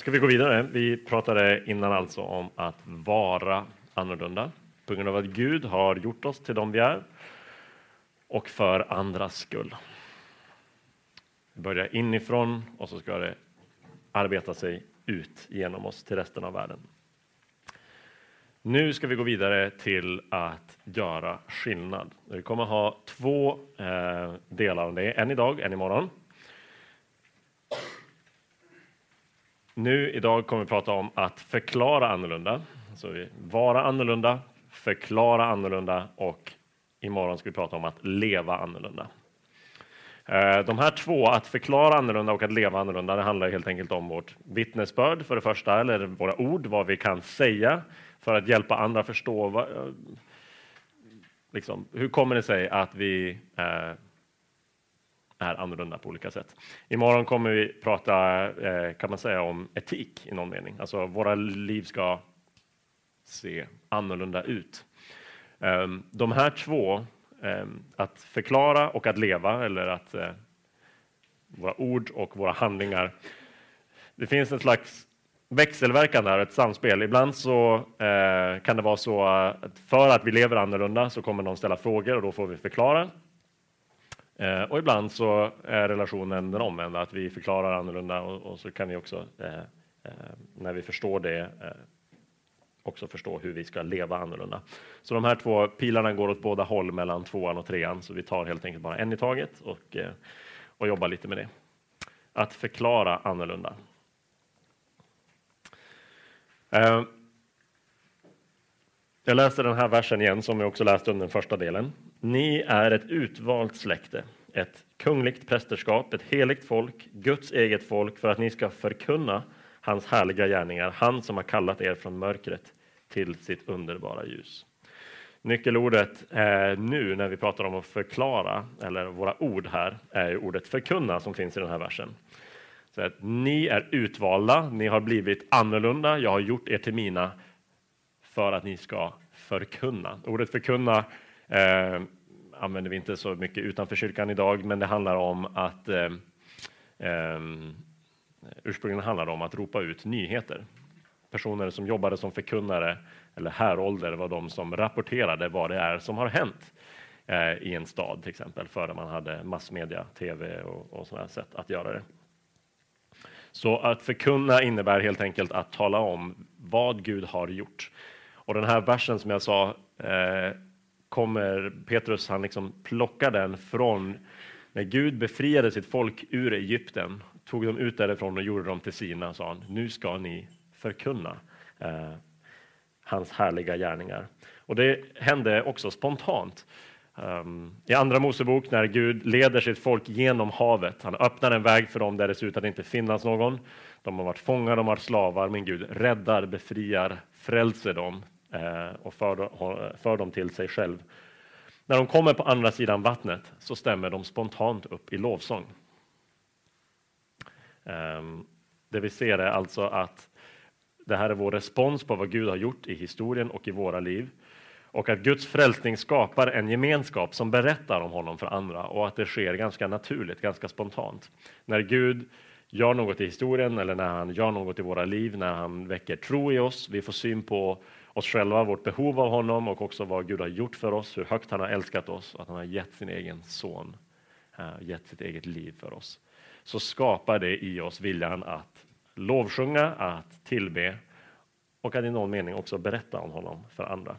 Ska vi gå vidare? Vi pratade innan alltså om att vara annorlunda på grund av att Gud har gjort oss till de vi är och för andras skull. Det börjar inifrån och så ska det arbeta sig ut genom oss till resten av världen. Nu ska vi gå vidare till att göra skillnad. Vi kommer ha två eh, delar av det, en idag, en imorgon. Nu idag kommer vi prata om att förklara annorlunda, alltså vara annorlunda, förklara annorlunda och imorgon ska vi prata om att leva annorlunda. Eh, de här två, att förklara annorlunda och att leva annorlunda, det handlar helt enkelt om vårt vittnesbörd för det första, eller våra ord, vad vi kan säga för att hjälpa andra förstå vad, eh, liksom, hur kommer det sig att vi eh, är annorlunda på olika sätt. Imorgon kommer vi prata, eh, kan man säga, om etik i någon mening. Alltså våra liv ska se annorlunda ut. Ehm, de här två, ehm, att förklara och att leva, eller att eh, våra ord och våra handlingar. Det finns en slags växelverkan där, ett samspel. Ibland så eh, kan det vara så att för att vi lever annorlunda så kommer någon ställa frågor och då får vi förklara. Eh, och ibland så är relationen den omvända, att vi förklarar annorlunda och, och så kan vi också, eh, eh, när vi förstår det, eh, också förstå hur vi ska leva annorlunda. Så de här två pilarna går åt båda håll mellan tvåan och trean, så vi tar helt enkelt bara en i taget och, eh, och jobbar lite med det. Att förklara annorlunda. Eh, jag läser den här versen igen som jag också läste under den första delen. Ni är ett utvalt släkte, ett kungligt prästerskap, ett heligt folk, Guds eget folk för att ni ska förkunna hans härliga gärningar, han som har kallat er från mörkret till sitt underbara ljus. Nyckelordet eh, nu när vi pratar om att förklara, eller våra ord här, är ordet förkunna som finns i den här versen. Så att ni är utvalda, ni har blivit annorlunda, jag har gjort er till mina för att ni ska förkunna. Ordet förkunna eh, använder vi inte så mycket utanför kyrkan idag, men det handlar om att eh, eh, ursprungligen handlar det om att ropa ut nyheter. Personer som jobbade som förkunnare eller härolder var de som rapporterade vad det är som har hänt eh, i en stad till exempel, före man hade massmedia, tv och, och sådana sätt att göra det. Så att förkunna innebär helt enkelt att tala om vad Gud har gjort. Och den här versen som jag sa eh, kommer Petrus, han liksom plockar den från när Gud befriade sitt folk ur Egypten, tog dem ut därifrån och gjorde dem till sina, sa han, nu ska ni förkunna eh, hans härliga gärningar. Och det hände också spontant. Um, I Andra Mosebok när Gud leder sitt folk genom havet, han öppnar en väg för dem där det ser ut att inte finnas någon. De har varit fångar, de har varit slavar, men Gud räddar, befriar, frälser dem Eh, och för, eh, för dem till sig själv. När de kommer på andra sidan vattnet så stämmer de spontant upp i lovsång. Ehm, det vi ser är alltså att det här är vår respons på vad Gud har gjort i historien och i våra liv. Och att Guds frälsning skapar en gemenskap som berättar om honom för andra och att det sker ganska naturligt, ganska spontant. När Gud gör något i historien eller när han gör något i våra liv, när han väcker tro i oss, vi får syn på oss själva, vårt behov av honom och också vad Gud har gjort för oss, hur högt han har älskat oss och att han har gett sin egen son, eh, gett sitt eget liv för oss. Så skapar det i oss viljan att lovsjunga, att tillbe och att i någon mening också berätta om honom för andra.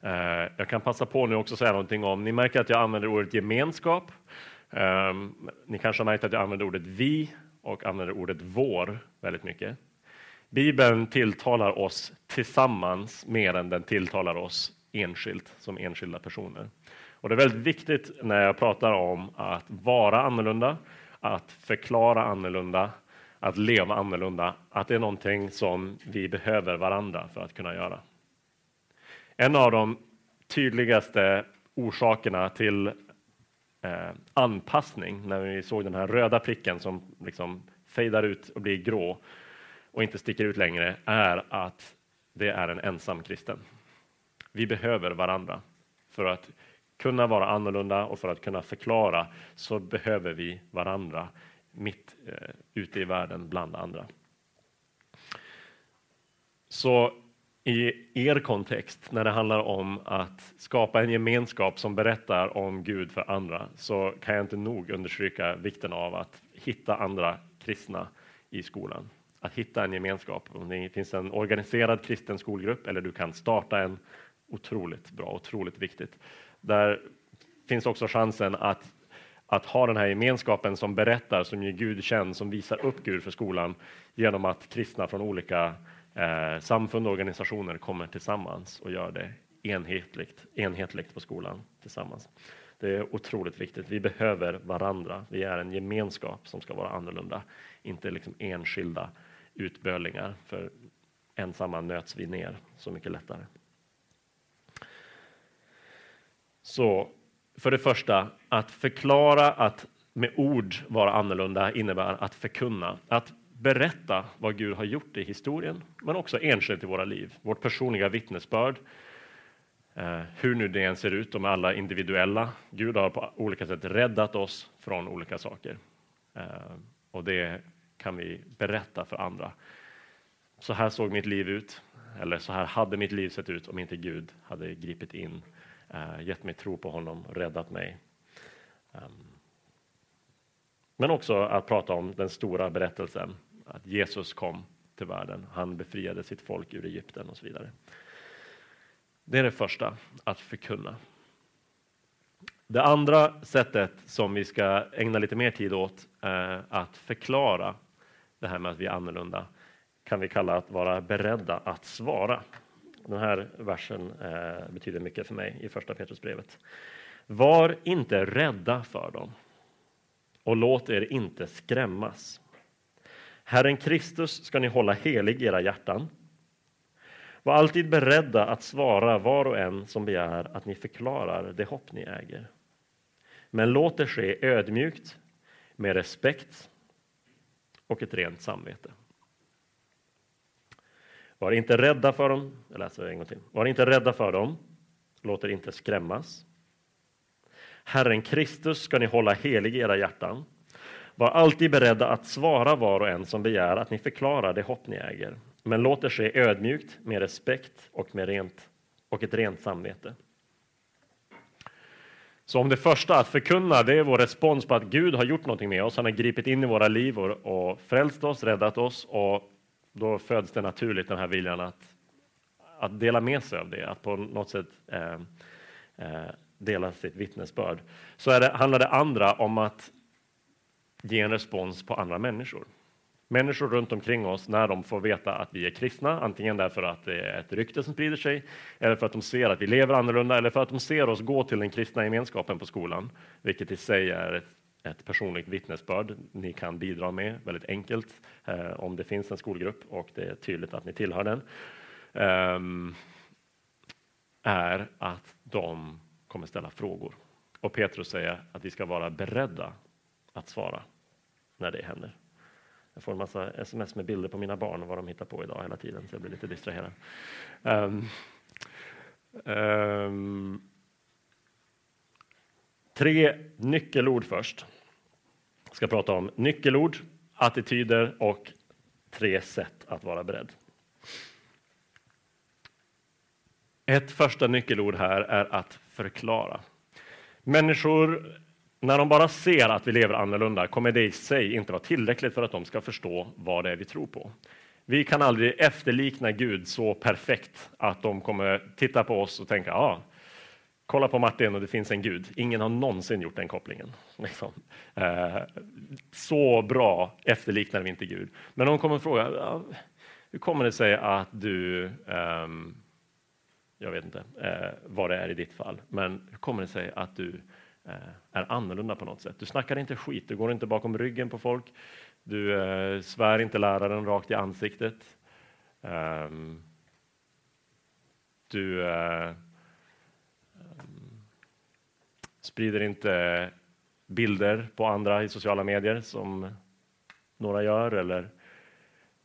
Eh, jag kan passa på nu också säga någonting om, ni märker att jag använder ordet gemenskap. Eh, ni kanske har märkt att jag använder ordet vi och använder ordet vår väldigt mycket. Bibeln tilltalar oss tillsammans mer än den tilltalar oss enskilt som enskilda personer. Och Det är väldigt viktigt när jag pratar om att vara annorlunda, att förklara annorlunda, att leva annorlunda, att det är någonting som vi behöver varandra för att kunna göra. En av de tydligaste orsakerna till eh, anpassning, när vi såg den här röda pricken som liksom fejdar ut och blir grå och inte sticker ut längre, är att det är en ensam kristen. Vi behöver varandra. För att kunna vara annorlunda och för att kunna förklara så behöver vi varandra mitt eh, ute i världen bland andra. Så i er kontext, när det handlar om att skapa en gemenskap som berättar om Gud för andra, så kan jag inte nog understryka vikten av att hitta andra kristna i skolan. Att hitta en gemenskap. Om det finns en organiserad kristen skolgrupp eller du kan starta en, otroligt bra, otroligt viktigt. Där finns också chansen att, att ha den här gemenskapen som berättar, som ger Gud känd, som visar upp Gud för skolan genom att kristna från olika eh, samfund och organisationer kommer tillsammans och gör det enhetligt, enhetligt på skolan tillsammans. Det är otroligt viktigt. Vi behöver varandra. Vi är en gemenskap som ska vara annorlunda, inte liksom enskilda utbölingar. För ensamma nöts vi ner så mycket lättare. Så för det första, att förklara att med ord vara annorlunda innebär att förkunna, att berätta vad Gud har gjort i historien, men också enskilt i våra liv. Vårt personliga vittnesbörd, eh, hur nu det än ser ut, de är alla individuella. Gud har på olika sätt räddat oss från olika saker. Eh, och det kan vi berätta för andra. Så här såg mitt liv ut, eller så här hade mitt liv sett ut om inte Gud hade gripit in, eh, gett mig tro på honom och räddat mig. Ehm, men också att prata om den stora berättelsen, att Jesus kom till världen. Han befriade sitt folk ur Egypten och så vidare. Det är det första, att förkunna. Det andra sättet som vi ska ägna lite mer tid åt är att förklara det här med att vi är annorlunda kan vi kalla att vara beredda att svara. Den här versen eh, betyder mycket för mig i första Petrusbrevet. Var inte rädda för dem och låt er inte skrämmas. Herren Kristus ska ni hålla helig i era hjärtan. Var alltid beredda att svara var och en som begär att ni förklarar det hopp ni äger. Men låt det ske ödmjukt, med respekt och ett rent samvete. Var inte rädda för dem. Jag läser en gång till. Var inte rädda för dem. Låt er inte skrämmas. Herren Kristus ska ni hålla helig i era hjärtan. Var alltid beredda att svara var och en som begär att ni förklarar det hopp ni äger. Men låt det ske ödmjukt, med respekt och med rent, och ett rent samvete. Så om det första, att förkunna, det är vår respons på att Gud har gjort någonting med oss. Han har gripit in i våra liv och, och frälst oss, räddat oss och då föds det naturligt den här viljan att, att dela med sig av det, att på något sätt eh, eh, dela sitt vittnesbörd. Så är det, handlar det andra om att ge en respons på andra människor. Människor runt omkring oss, när de får veta att vi är kristna, antingen därför att det är ett rykte som sprider sig, eller för att de ser att vi lever annorlunda, eller för att de ser oss gå till den kristna gemenskapen på skolan, vilket i sig är ett ett personligt vittnesbörd ni kan bidra med väldigt enkelt eh, om det finns en skolgrupp och det är tydligt att ni tillhör den. Eh, är att de kommer ställa frågor. Och Petrus säger att vi ska vara beredda att svara när det händer. Jag får en massa sms med bilder på mina barn och vad de hittar på idag hela tiden, så jag blir lite distraherad. Um, um, Tre nyckelord först. Jag ska prata om nyckelord, attityder och tre sätt att vara beredd. Ett första nyckelord här är att förklara. Människor, när de bara ser att vi lever annorlunda, kommer det i sig inte vara tillräckligt för att de ska förstå vad det är vi tror på. Vi kan aldrig efterlikna Gud så perfekt att de kommer titta på oss och tänka, ah, kolla på Martin och det finns en gud. Ingen har någonsin gjort den kopplingen. Liksom. Eh, så bra efterliknar vi inte Gud. Men de kommer fråga, ah, hur kommer det sig att du, eh, jag vet inte eh, vad det är i ditt fall, men hur kommer det sig att du Eh, är annorlunda på något sätt? Du snackar inte skit, du går inte bakom ryggen på folk, du eh, svär inte läraren rakt i ansiktet. Ehm, du eh, ehm, sprider inte bilder på andra i sociala medier som några gör eller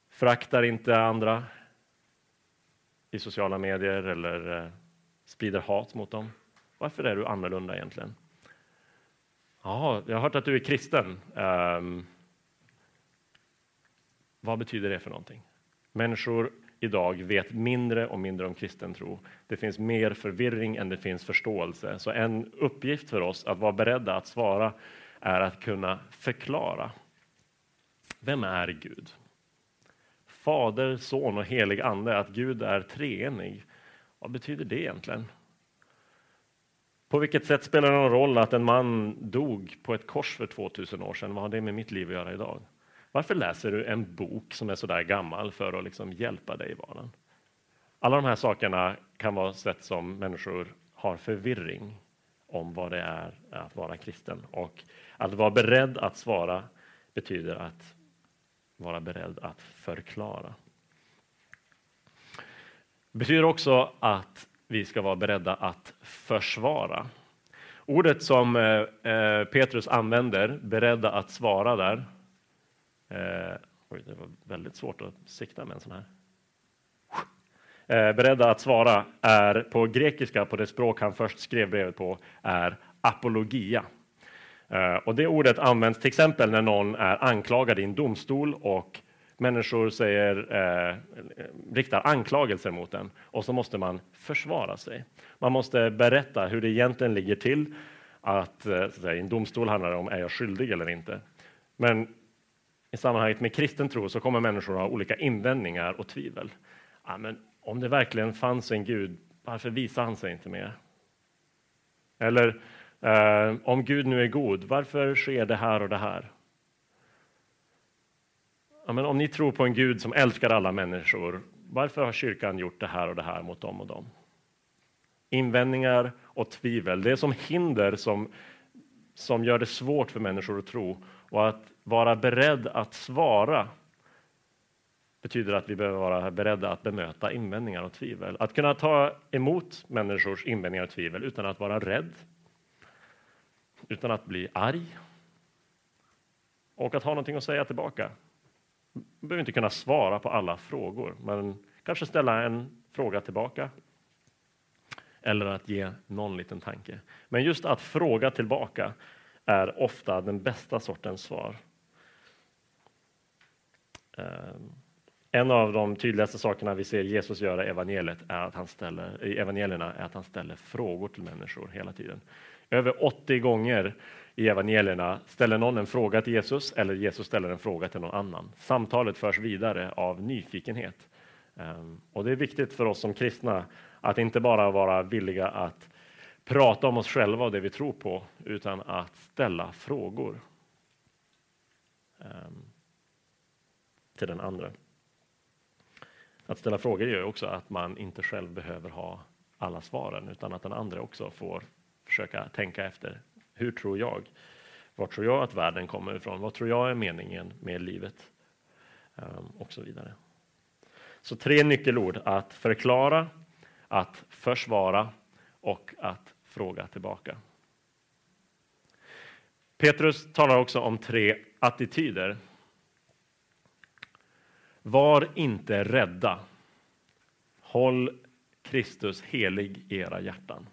fraktar inte andra i sociala medier eller eh, sprider hat mot dem. Varför är du annorlunda egentligen? Ja, jag har hört att du är kristen. Um, Vad betyder det för någonting? Människor idag vet mindre och mindre om kristen tro. Det finns mer förvirring än det finns förståelse. Så en uppgift för oss att vara beredda att svara är att kunna förklara. Vem är Gud? Fader, Son och helig Ande, att Gud är treenig. Vad betyder det egentligen? På vilket sätt spelar det någon roll att en man dog på ett kors för 2000 år sedan? Vad har det med mitt liv att göra idag? Varför läser du en bok som är så där gammal för att liksom hjälpa dig i vardagen? Alla de här sakerna kan vara sätt som människor har förvirring om vad det är att vara kristen. Och att vara beredd att svara betyder att vara beredd att förklara. Det betyder också att vi ska vara beredda att försvara. Ordet som eh, eh, Petrus använder, beredda att svara där. Eh, oj, det var väldigt svårt att sikta med en sån här. Eh, beredda att svara är på grekiska, på det språk han först skrev brevet på, är apologia. Eh, och det ordet används till exempel när någon är anklagad i en domstol och människor säger, eh, riktar anklagelser mot en och så måste man försvara sig. Man måste berätta hur det egentligen ligger till. Att, eh, att säga, I en domstol handlar det om är jag skyldig eller inte. Men i sammanhanget med kristen tro så kommer människor ha olika invändningar och tvivel. Ja, men om det verkligen fanns en Gud, varför visar han sig inte mer? Eller eh, om Gud nu är god, varför sker det här och det här? Ja, men om ni tror på en Gud som älskar alla människor, varför har kyrkan gjort det här och det här mot dem och dem? Invändningar och tvivel, det är som hinder som, som gör det svårt för människor att tro. Och att vara beredd att svara betyder att vi behöver vara beredda att bemöta invändningar och tvivel. Att kunna ta emot människors invändningar och tvivel utan att vara rädd, utan att bli arg och att ha någonting att säga tillbaka. Man behöver inte kunna svara på alla frågor, men kanske ställa en fråga tillbaka. Eller att ge någon liten tanke. Men just att fråga tillbaka är ofta den bästa sortens svar. Eh, en av de tydligaste sakerna vi ser Jesus göra i evangeliet är att han ställer, i evangelierna är att han ställer frågor till människor hela tiden. Över 80 gånger i evangelierna ställer någon en fråga till Jesus eller Jesus ställer en fråga till någon annan. Samtalet förs vidare av nyfikenhet. Ehm, och det är viktigt för oss som kristna att inte bara vara villiga att prata om oss själva och det vi tror på, utan att ställa frågor ehm, till den andra. Att ställa frågor gör också att man inte själv behöver ha alla svaren, utan att den andra också får försöka tänka efter hur tror jag? Var tror jag att världen kommer ifrån? Vad tror jag är meningen med livet? Um, och så vidare. Så tre nyckelord, att förklara, att försvara och att fråga tillbaka. Petrus talar också om tre attityder. Var inte rädda. Håll Kristus helig i era hjärtan.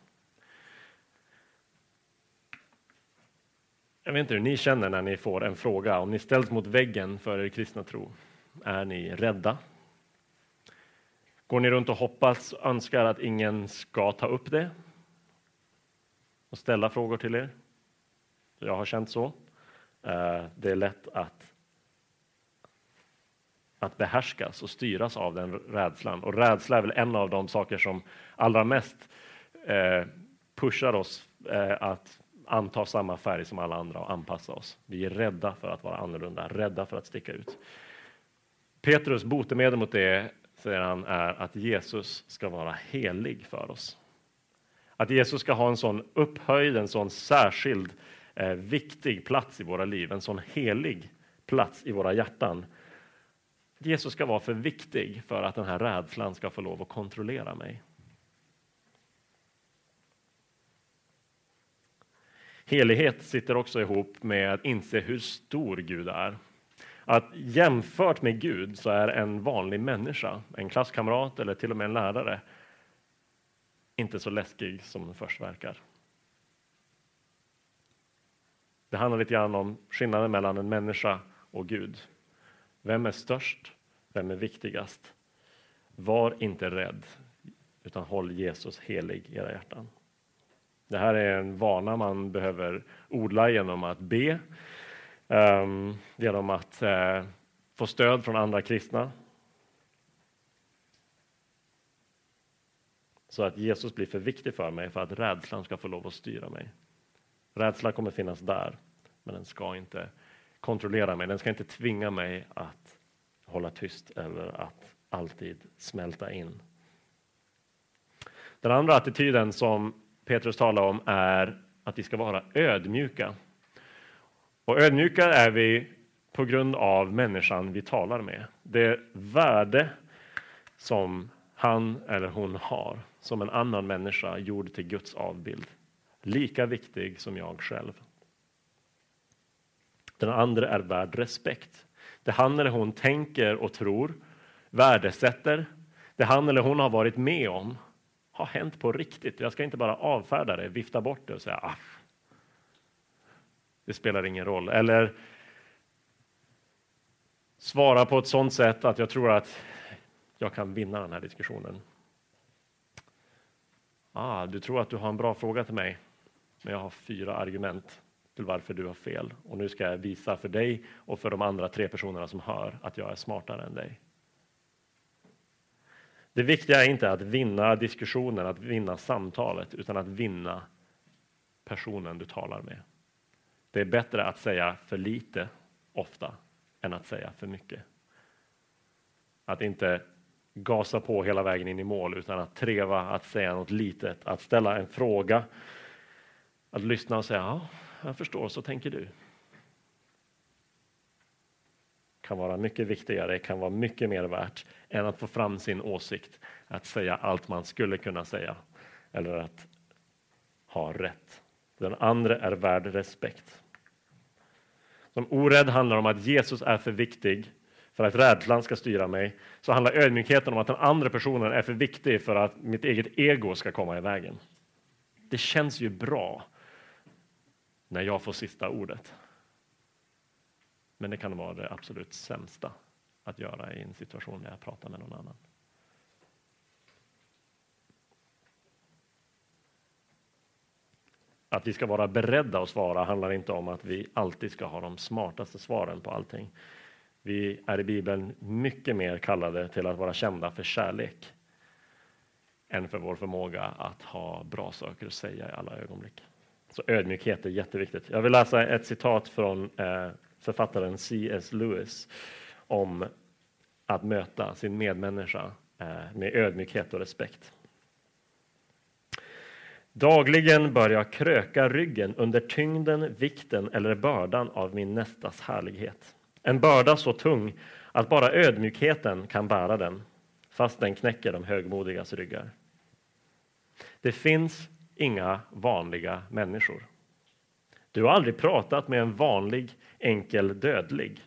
Jag vet inte hur ni känner när ni får en fråga. Om ni ställs mot väggen för er kristna tro, är ni rädda? Går ni runt och hoppas och önskar att ingen ska ta upp det och ställa frågor till er? Jag har känt så. Eh, det är lätt att, att behärskas och styras av den rädslan. Och rädsla är väl en av de saker som allra mest eh, pushar oss eh, att anta samma färg som alla andra och anpassa oss. Vi är rädda för att vara annorlunda, rädda för att sticka ut. Petrus botemedel mot det, säger han, är att Jesus ska vara helig för oss. Att Jesus ska ha en sån upphöjd, en sån särskild, eh, viktig plats i våra liv, en sån helig plats i våra hjärtan. Jesus ska vara för viktig för att den här rädslan ska få lov att kontrollera mig. Helighet sitter också ihop med att inse hur stor Gud är. Att jämfört med Gud så är en vanlig människa, en klasskamrat eller till och med en lärare, inte så läskig som den först verkar. Det handlar lite grann om skillnaden mellan en människa och Gud. Vem är störst? Vem är viktigast? Var inte rädd, utan håll Jesus helig i era hjärtan. Det här är en vana man behöver odla genom att be, um, genom att uh, få stöd från andra kristna. Så att Jesus blir för viktig för mig för att rädslan ska få lov att styra mig. Rädsla kommer finnas där, men den ska inte kontrollera mig. Den ska inte tvinga mig att hålla tyst eller att alltid smälta in. Den andra attityden som Petrus talar om är att vi ska vara ödmjuka. Och ödmjuka är vi på grund av människan vi talar med. Det värde som han eller hon har som en annan människa gjord till Guds avbild. Lika viktig som jag själv. Den andra är värd respekt. Det han eller hon tänker och tror, värdesätter, det han eller hon har varit med om har hänt på riktigt. Jag ska inte bara avfärda det, vifta bort det och säga ah, det spelar ingen roll. Eller svara på ett sådant sätt att jag tror att jag kan vinna den här diskussionen. Ah, du tror att du har en bra fråga till mig, men jag har fyra argument till varför du har fel. Och nu ska jag visa för dig och för de andra tre personerna som hör att jag är smartare än dig. Det viktiga är inte att vinna diskussionen, att vinna samtalet, utan att vinna personen du talar med. Det är bättre att säga för lite ofta än att säga för mycket. Att inte gasa på hela vägen in i mål utan att treva, att säga något litet, att ställa en fråga, att lyssna och säga ja, jag förstår, så tänker du kan vara mycket viktigare, kan vara mycket mer värt än att få fram sin åsikt, att säga allt man skulle kunna säga eller att ha rätt. Den andra är värd respekt. Som orädd handlar om att Jesus är för viktig för att rädslan ska styra mig, så handlar ödmjukheten om att den andra personen är för viktig för att mitt eget ego ska komma i vägen. Det känns ju bra när jag får sista ordet. Men det kan vara det absolut sämsta att göra i en situation där jag pratar med någon annan. Att vi ska vara beredda att svara handlar inte om att vi alltid ska ha de smartaste svaren på allting. Vi är i Bibeln mycket mer kallade till att vara kända för kärlek än för vår förmåga att ha bra saker att säga i alla ögonblick. Så ödmjukhet är jätteviktigt. Jag vill läsa ett citat från eh, författaren C.S. Lewis om att möta sin medmänniska eh, med ödmjukhet och respekt. Dagligen bör jag kröka ryggen under tyngden, vikten eller bördan av min nästas härlighet. En börda så tung att bara ödmjukheten kan bära den, fast den knäcker de högmodigas ryggar. Det finns inga vanliga människor. Du har aldrig pratat med en vanlig, enkel dödlig.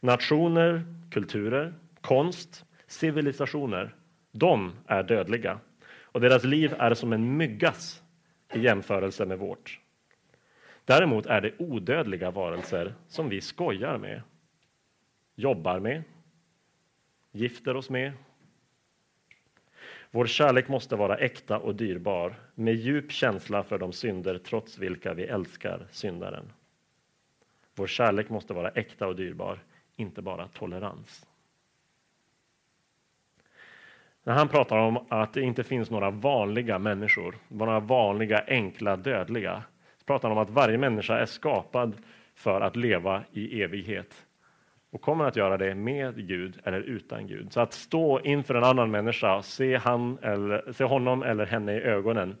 Nationer, kulturer, konst, civilisationer, de är dödliga och deras liv är som en myggas i jämförelse med vårt. Däremot är det odödliga varelser som vi skojar med, jobbar med, gifter oss med. Vår kärlek måste vara äkta och dyrbar, med djup känsla för de synder trots vilka vi älskar syndaren. Vår kärlek måste vara äkta och dyrbar, inte bara tolerans. När han pratar om att det inte finns några vanliga människor, några vanliga, enkla, dödliga, så pratar han om att varje människa är skapad för att leva i evighet och kommer att göra det med Gud eller utan Gud. Så att stå inför en annan människa och se, han eller, se honom eller henne i ögonen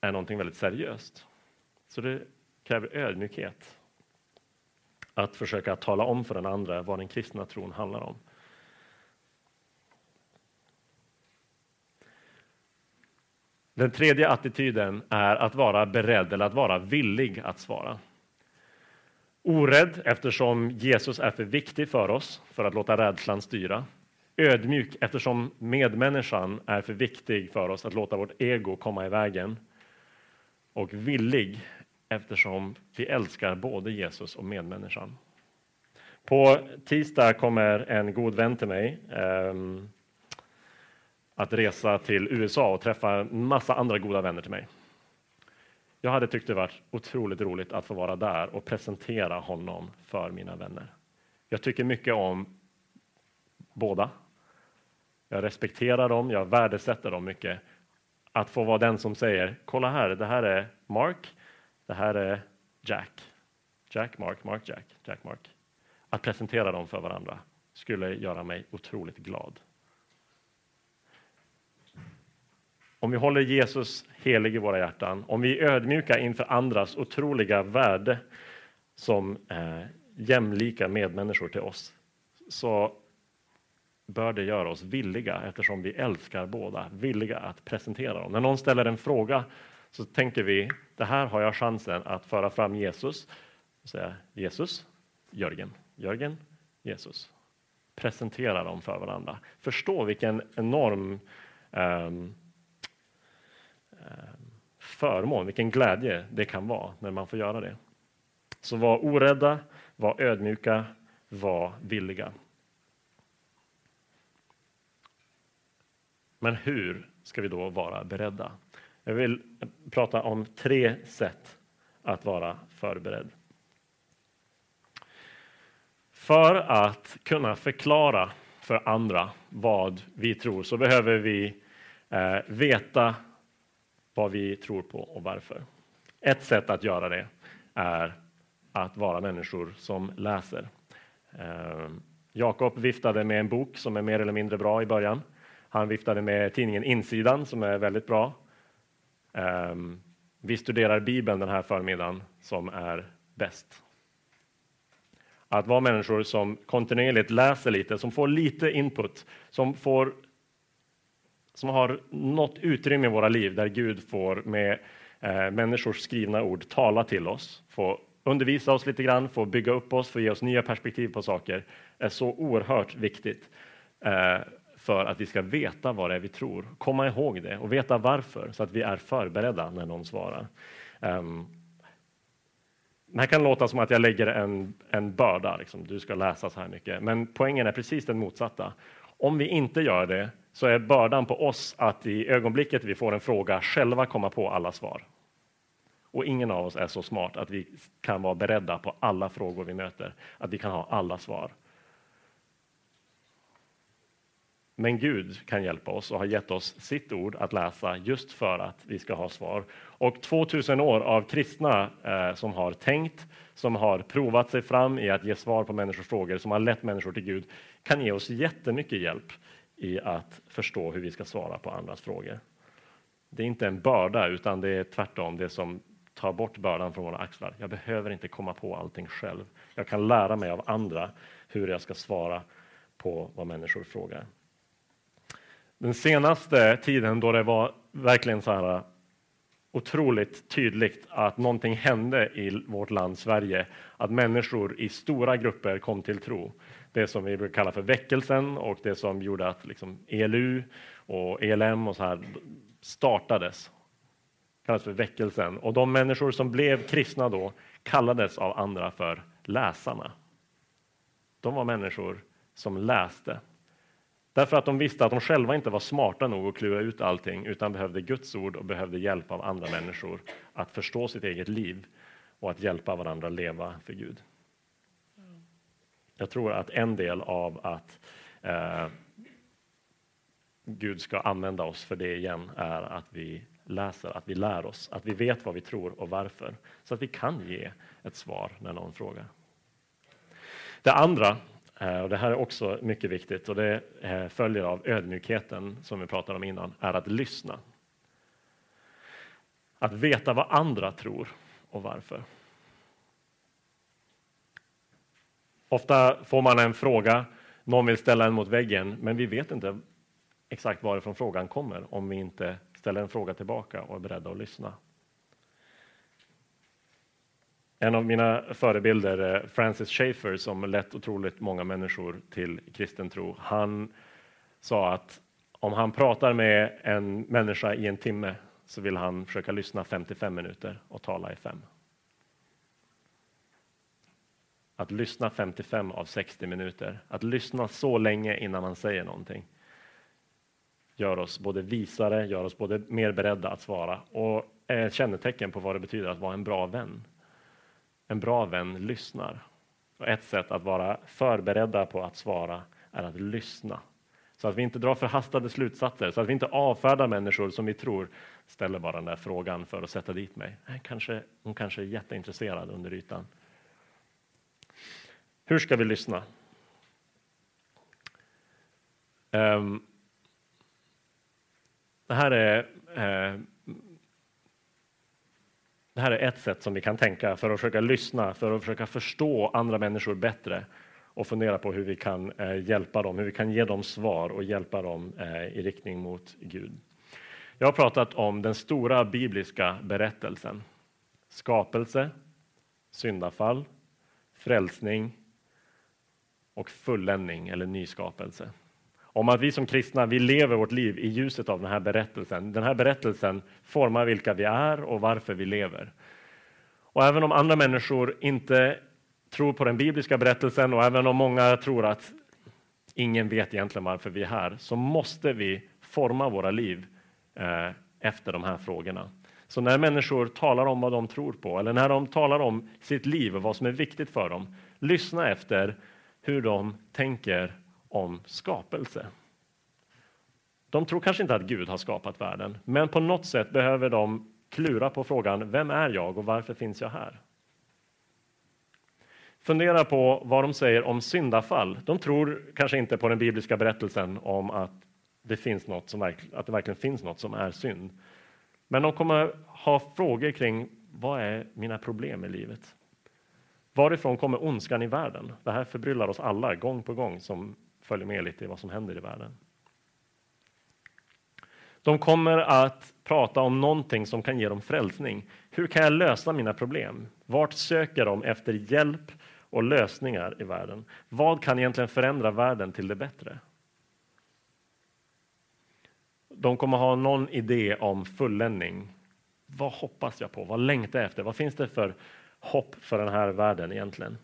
är någonting väldigt seriöst. Så det kräver ödmjukhet att försöka tala om för den andra vad den kristna tron handlar om. Den tredje attityden är att vara beredd eller att vara villig att svara. Orädd eftersom Jesus är för viktig för oss för att låta rädslan styra. Ödmjuk eftersom medmänniskan är för viktig för oss att låta vårt ego komma i vägen. Och villig eftersom vi älskar både Jesus och medmänniskan. På tisdag kommer en god vän till mig eh, att resa till USA och träffa en massa andra goda vänner till mig. Jag hade tyckt det varit otroligt roligt att få vara där och presentera honom för mina vänner. Jag tycker mycket om båda. Jag respekterar dem, jag värdesätter dem mycket. Att få vara den som säger, kolla här, det här är Mark, det här är Jack. Jack, Mark, Mark, Jack, Jack, Mark. Att presentera dem för varandra skulle göra mig otroligt glad. Om vi håller Jesus helig i våra hjärtan, om vi är ödmjuka inför andras otroliga värde som eh, jämlika medmänniskor till oss, så bör det göra oss villiga, eftersom vi älskar båda, villiga att presentera dem. När någon ställer en fråga så tänker vi, det här har jag chansen att föra fram Jesus. Och säga, Jesus, Jörgen, Jörgen, Jesus. Presentera dem för varandra. Förstå vilken enorm um, förmån, vilken glädje det kan vara när man får göra det. Så var orädda, var ödmjuka, var villiga. Men hur ska vi då vara beredda? Jag vill prata om tre sätt att vara förberedd. För att kunna förklara för andra vad vi tror så behöver vi eh, veta vad vi tror på och varför. Ett sätt att göra det är att vara människor som läser. Ehm, Jakob viftade med en bok som är mer eller mindre bra i början. Han viftade med tidningen Insidan som är väldigt bra. Ehm, vi studerar Bibeln den här förmiddagen som är bäst. Att vara människor som kontinuerligt läser lite, som får lite input, som får som har något utrymme i våra liv där Gud får med eh, människors skrivna ord tala till oss, få undervisa oss lite grann, få bygga upp oss, få ge oss nya perspektiv på saker, är så oerhört viktigt eh, för att vi ska veta vad det är vi tror, komma ihåg det och veta varför, så att vi är förberedda när någon svarar. Um, det här kan låta som att jag lägger en, en börda, liksom, du ska läsa så här mycket, men poängen är precis den motsatta. Om vi inte gör det så är bördan på oss att i ögonblicket vi får en fråga själva komma på alla svar. Och ingen av oss är så smart att vi kan vara beredda på alla frågor vi möter, att vi kan ha alla svar. Men Gud kan hjälpa oss och har gett oss sitt ord att läsa just för att vi ska ha svar. Och 2000 år av kristna eh, som har tänkt, som har provat sig fram i att ge svar på människors frågor, som har lett människor till Gud, kan ge oss jättemycket hjälp i att förstå hur vi ska svara på andras frågor. Det är inte en börda, utan det är tvärtom det som tar bort bördan från våra axlar. Jag behöver inte komma på allting själv. Jag kan lära mig av andra hur jag ska svara på vad människor frågar. Den senaste tiden då det var verkligen så här äh, otroligt tydligt att någonting hände i vårt land Sverige, att människor i stora grupper kom till tro. Det som vi brukar kalla för väckelsen och det som gjorde att liksom ELU och ELM och så här startades. kallas för väckelsen. Och de människor som blev kristna då kallades av andra för läsarna. De var människor som läste Därför att de visste att de själva inte var smarta nog att klura ut allting utan behövde Guds ord och behövde hjälp av andra människor att förstå sitt eget liv och att hjälpa varandra leva för Gud. Jag tror att en del av att eh, Gud ska använda oss för det igen är att vi läser, att vi lär oss, att vi vet vad vi tror och varför, så att vi kan ge ett svar när någon frågar. Det andra eh, och det här är också mycket viktigt och det eh, följer av ödmjukheten som vi pratade om innan, är att lyssna. Att veta vad andra tror och varför. Ofta får man en fråga, någon vill ställa en mot väggen, men vi vet inte exakt varifrån frågan kommer om vi inte ställer en fråga tillbaka och är beredda att lyssna. En av mina förebilder är Francis Schaeffer som lett otroligt många människor till kristen tro. Han sa att om han pratar med en människa i en timme så vill han försöka lyssna 55 minuter och tala i fem. Att lyssna 55 av 60 minuter, att lyssna så länge innan man säger någonting gör oss både visare, gör oss både mer beredda att svara och är ett kännetecken på vad det betyder att vara en bra vän. En bra vän lyssnar. Och ett sätt att vara förberedda på att svara är att lyssna. Så att vi inte drar förhastade slutsatser, så att vi inte avfärdar människor som vi tror ställer bara den där frågan för att sätta dit mig. Kanske, hon kanske är jätteintresserad under ytan. Hur ska vi lyssna? Um, det här är uh, det här är ett sätt som vi kan tänka för att försöka lyssna, för att försöka förstå andra människor bättre och fundera på hur vi kan eh, hjälpa dem, hur vi kan ge dem svar och hjälpa dem eh, i riktning mot Gud. Jag har pratat om den stora bibliska berättelsen. Skapelse, syndafall, frälsning och fulländning eller nyskapelse. Om att vi som kristna, vi lever vårt liv i ljuset av den här berättelsen. Den här berättelsen formar vilka vi är och varför vi lever. Och även om andra människor inte tror på den bibliska berättelsen och även om många tror att ingen vet egentligen varför vi är här, så måste vi forma våra liv eh, efter de här frågorna. Så när människor talar om vad de tror på eller när de talar om sitt liv och vad som är viktigt för dem, lyssna efter hur de tänker om skapelse. De tror kanske inte att Gud har skapat världen, men på något sätt behöver de klura på frågan vem är jag och varför finns jag här? Fundera på vad de säger om syndafall. De tror kanske inte på den bibliska berättelsen om att det, finns något som, att det verkligen finns något som är synd. Men de kommer ha frågor kring vad är mina problem i livet? Varifrån kommer ondskan i världen? Det här förbryllar oss alla gång på gång som följer med lite i vad som händer i världen. De kommer att prata om någonting som kan ge dem frälsning. Hur kan jag lösa mina problem? Vart söker de efter hjälp och lösningar i världen? Vad kan egentligen förändra världen till det bättre? De kommer ha någon idé om fulländning. Vad hoppas jag på? Vad längtar jag efter? Vad finns det för hopp för den här världen egentligen?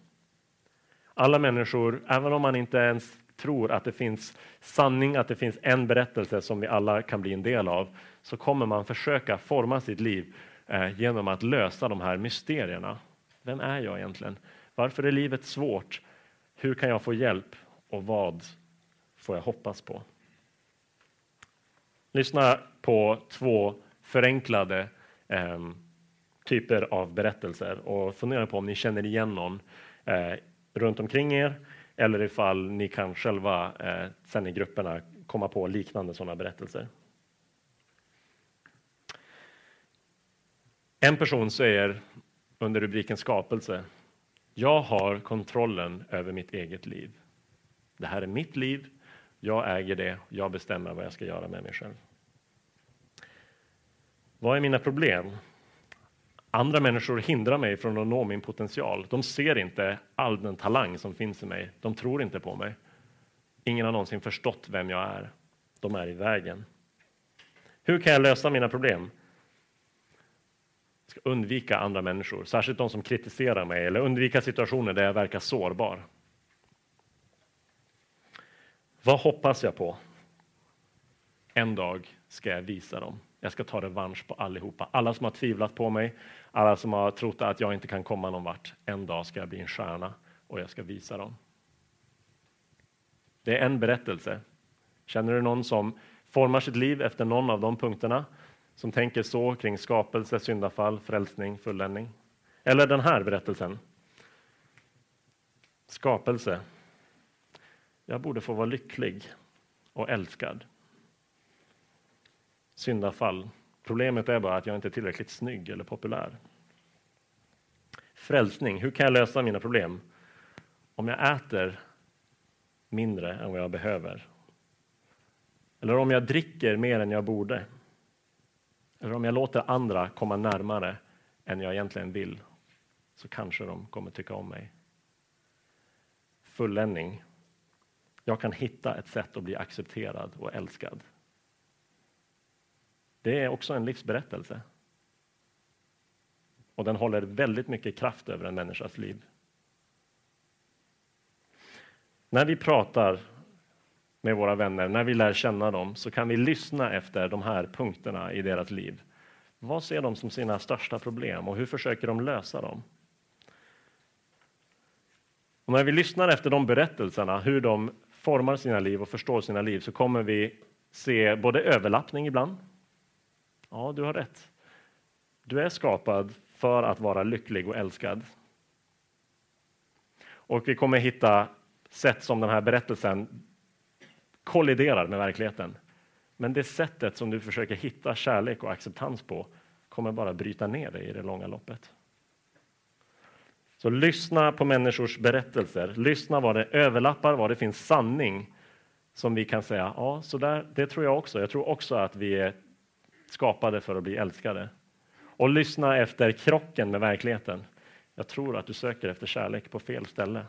Alla människor, även om man inte ens tror att det finns sanning, att det finns en berättelse som vi alla kan bli en del av, så kommer man försöka forma sitt liv eh, genom att lösa de här mysterierna. Vem är jag egentligen? Varför är livet svårt? Hur kan jag få hjälp? Och vad får jag hoppas på? Lyssna på två förenklade eh, typer av berättelser och fundera på om ni känner igen någon eh, runt omkring er eller ifall ni kan själva eh, sen i grupperna komma på liknande sådana berättelser. En person säger under rubriken skapelse Jag har kontrollen över mitt eget liv. Det här är mitt liv. Jag äger det. Jag bestämmer vad jag ska göra med mig själv. Vad är mina problem? Andra människor hindrar mig från att nå min potential. De ser inte all den talang som finns i mig. De tror inte på mig. Ingen har någonsin förstått vem jag är. De är i vägen. Hur kan jag lösa mina problem? Jag ska undvika andra människor, särskilt de som kritiserar mig eller undvika situationer där jag verkar sårbar. Vad hoppas jag på? En dag ska jag visa dem. Jag ska ta revansch på allihopa. Alla som har tvivlat på mig, alla som har trott att jag inte kan komma någon vart. En dag ska jag bli en stjärna och jag ska visa dem. Det är en berättelse. Känner du någon som formar sitt liv efter någon av de punkterna? Som tänker så kring skapelse, syndafall, frälsning, fulländning? Eller den här berättelsen? Skapelse. Jag borde få vara lycklig och älskad syndafall. Problemet är bara att jag inte är tillräckligt snygg eller populär. Frälsning. Hur kan jag lösa mina problem? Om jag äter mindre än vad jag behöver. Eller om jag dricker mer än jag borde. Eller om jag låter andra komma närmare än jag egentligen vill. Så kanske de kommer tycka om mig. Fulländning. Jag kan hitta ett sätt att bli accepterad och älskad det är också en livsberättelse. Och den håller väldigt mycket kraft över en människas liv. när vi pratar med våra vänner, när vi lär känna dem, så kan vi lyssna efter de här punkterna i deras liv. Vad ser de som sina största problem och hur försöker de lösa dem? Och när vi lyssnar efter de berättelserna, hur de formar sina liv och förstår sina liv, så kommer vi se både överlappning ibland. Ja, du har rätt. Du är skapad för att vara lycklig och älskad. Och vi kommer hitta sätt som den här berättelsen kolliderar med verkligheten. Men det sättet som du försöker hitta kärlek och acceptans på kommer bara bryta ner dig i det långa loppet. Så lyssna på människors berättelser. Lyssna vad det överlappar, vad det finns sanning som vi kan säga, ja, så där, det tror jag också. Jag tror också att vi är skapade för att bli älskade. Och lyssna efter krocken med verkligheten. Jag tror att du söker efter kärlek på fel ställe.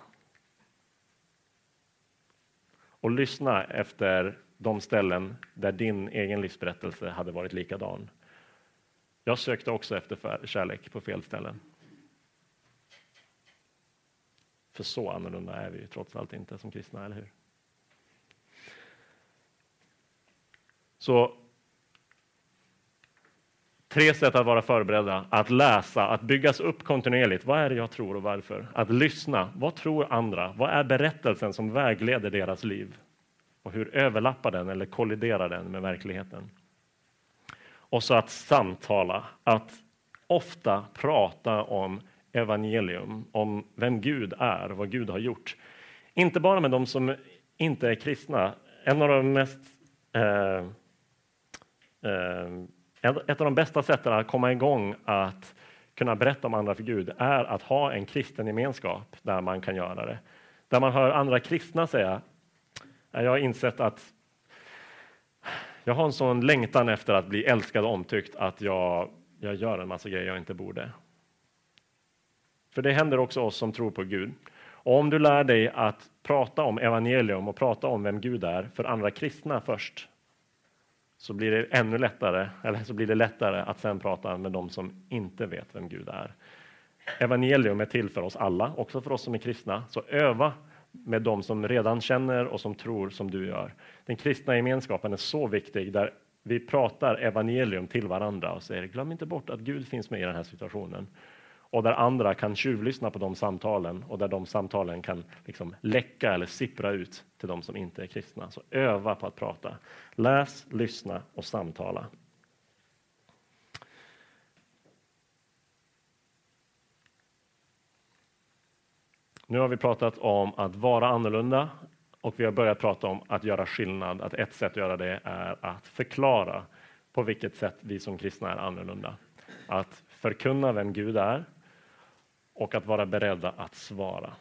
Och lyssna efter de ställen där din egen livsberättelse hade varit likadan. Jag sökte också efter kärlek på fel ställen. För så annorlunda är vi trots allt inte som kristna, eller hur? Så Tre sätt att vara förberedda, att läsa, att byggas upp kontinuerligt. Vad är det jag tror och varför? Att lyssna. Vad tror andra? Vad är berättelsen som vägleder deras liv? Och hur överlappar den eller kolliderar den med verkligheten? Och så att samtala, att ofta prata om evangelium, om vem Gud är och vad Gud har gjort. Inte bara med de som inte är kristna. En av de mest eh, eh, ett av de bästa sätten att komma igång att kunna berätta om andra för Gud är att ha en kristen gemenskap där man kan göra det. Där man hör andra kristna säga, jag har insett att jag har en sån längtan efter att bli älskad och omtyckt att jag, jag gör en massa grejer jag inte borde. För det händer också oss som tror på Gud. Och om du lär dig att prata om evangelium och prata om vem Gud är för andra kristna först, så blir det ännu lättare, eller så blir det lättare att sen prata med de som inte vet vem Gud är. Evangelium är till för oss alla, också för oss som är kristna. Så öva med de som redan känner och som tror som du gör. Den kristna gemenskapen är så viktig där vi pratar evangelium till varandra och säger glöm inte bort att Gud finns med i den här situationen och där andra kan tjuvlyssna på de samtalen och där de samtalen kan liksom läcka eller sippra ut till de som inte är kristna. Så öva på att prata. Läs, lyssna och samtala. Nu har vi pratat om att vara annorlunda och vi har börjat prata om att göra skillnad. Att ett sätt att göra det är att förklara på vilket sätt vi som kristna är annorlunda. Att förkunna vem Gud är och att vara beredda att svara.